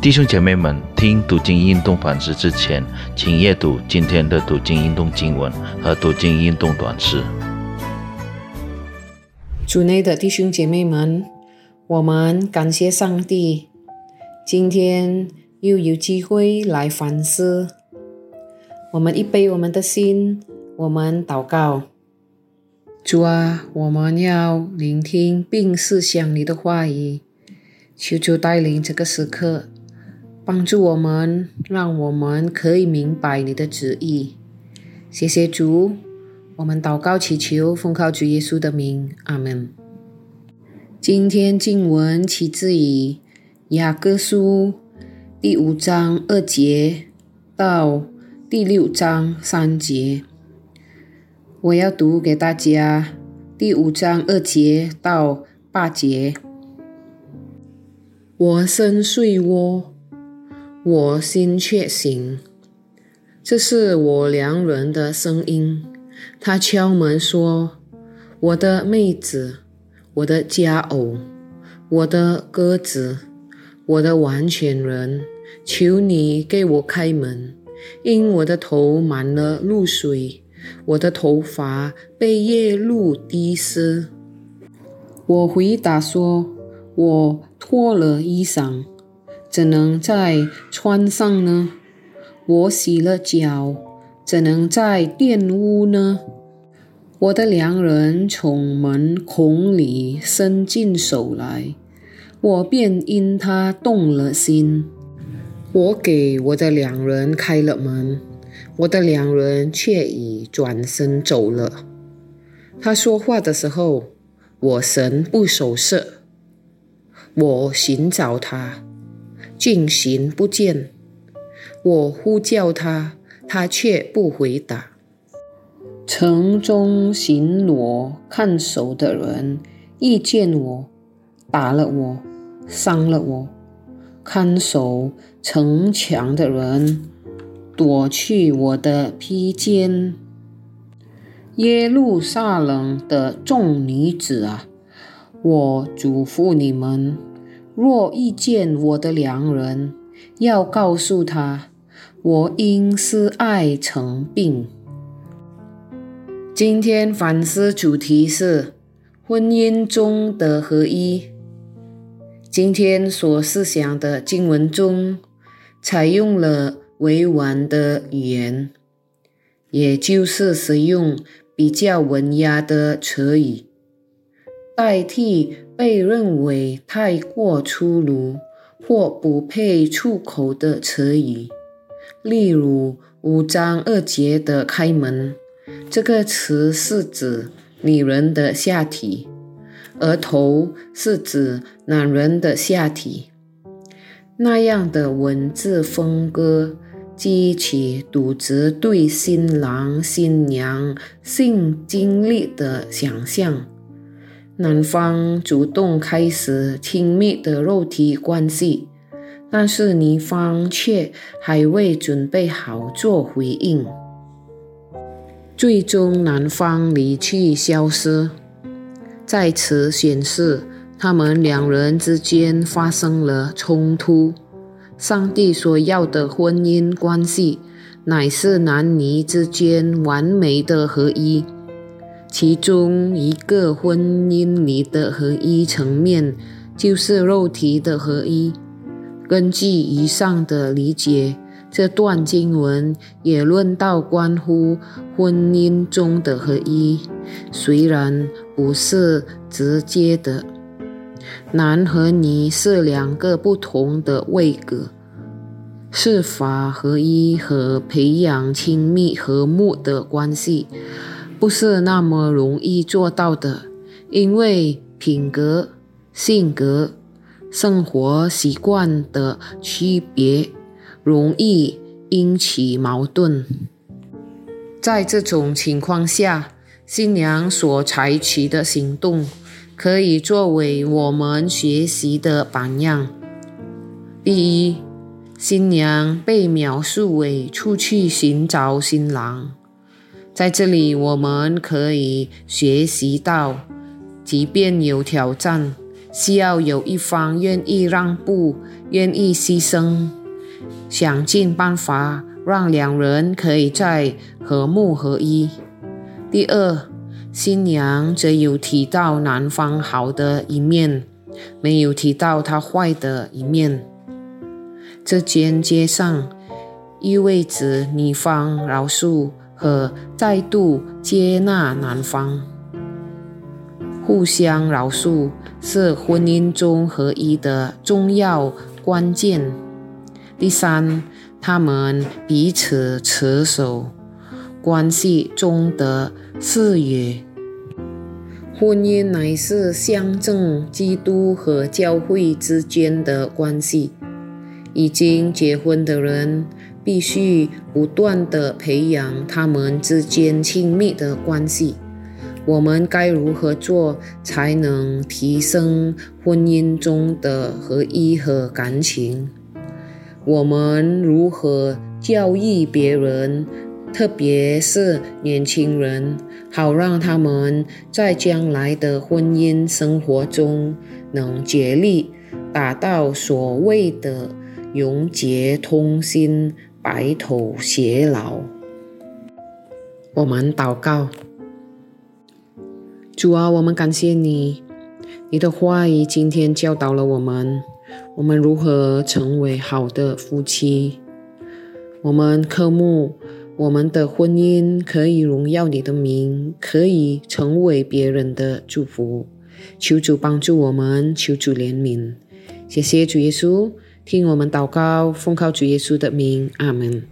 弟兄姐妹们，听读经运动反思之前，请阅读今天的读经运动经文和读经运动短诗。主内的弟兄姐妹们，我们感谢上帝，今天又有机会来反思。我们一杯我们的心，我们祷告。主啊，我们要聆听并思想你的话语，求主带领这个时刻。帮助我们，让我们可以明白你的旨意。谢谢主，我们祷告祈求，奉靠主耶稣的名，阿门。今天经文起自于雅各书第五章二节到第六章三节。我要读给大家第五章二节到八节。我深睡窝。我心却醒，这是我良人的声音。他敲门说：“我的妹子，我的佳偶，我的鸽子，我的完全人，求你给我开门，因我的头满了露水，我的头发被夜露滴湿。”我回答说：“我脱了衣裳。”怎能再穿上呢？我洗了脚，怎能再玷污呢？我的良人从门孔里伸进手来，我便因他动了心。我给我的良人开了门，我的良人却已转身走了。他说话的时候，我神不守舍。我寻找他。进行不见，我呼叫他，他却不回答。城中巡逻看守的人遇见我，打了我，伤了我。看守城墙的人夺去我的披肩。耶路撒冷的众女子啊，我嘱咐你们。若遇见我的良人，要告诉他，我因思爱成病。今天反思主题是婚姻中的合一。今天所思想的经文中，采用了委婉的语言，也就是使用比较文雅的词语，代替。被认为太过粗鲁或不配出口的词语，例如五章二节的“开门”这个词是指女人的下体，而“头”是指男人的下体。那样的文字风格激起读者对新郎新娘性经历的想象。男方主动开始亲密的肉体关系，但是女方却还未准备好做回应。最终，男方离去消失，在此显示他们两人之间发生了冲突。上帝所要的婚姻关系，乃是男女之间完美的合一。其中一个婚姻里的合一层面，就是肉体的合一。根据以上的理解，这段经文也论到关乎婚姻中的合一，虽然不是直接的。男和女是两个不同的位格，是法合一和培养亲密和睦的关系。不是那么容易做到的，因为品格、性格、生活习惯的区别，容易引起矛盾。在这种情况下，新娘所采取的行动，可以作为我们学习的榜样。第一，新娘被描述为出去寻找新郎。在这里，我们可以学习到，即便有挑战，需要有一方愿意让步，愿意牺牲，想尽办法让两人可以在和睦合一。第二，新娘则有提到男方好的一面，没有提到他坏的一面。这间接上意味着女方饶恕和再度接纳男方。互相饶恕是婚姻中合一的重要关键。第三，他们彼此持守关系中的誓约。婚姻乃是象征基督和教会之间的关系。已经结婚的人必须不断地培养他们之间亲密的关系。我们该如何做才能提升婚姻中的合一和感情？我们如何教育别人，特别是年轻人，好让他们在将来的婚姻生活中能竭力达到所谓的永结通心、白头偕老？我们祷告。主啊，我们感谢你，你的话语今天教导了我们，我们如何成为好的夫妻。我们渴慕我们的婚姻可以荣耀你的名，可以成为别人的祝福。求主帮助我们，求主怜悯。谢谢主耶稣，听我们祷告，奉靠主耶稣的名，阿门。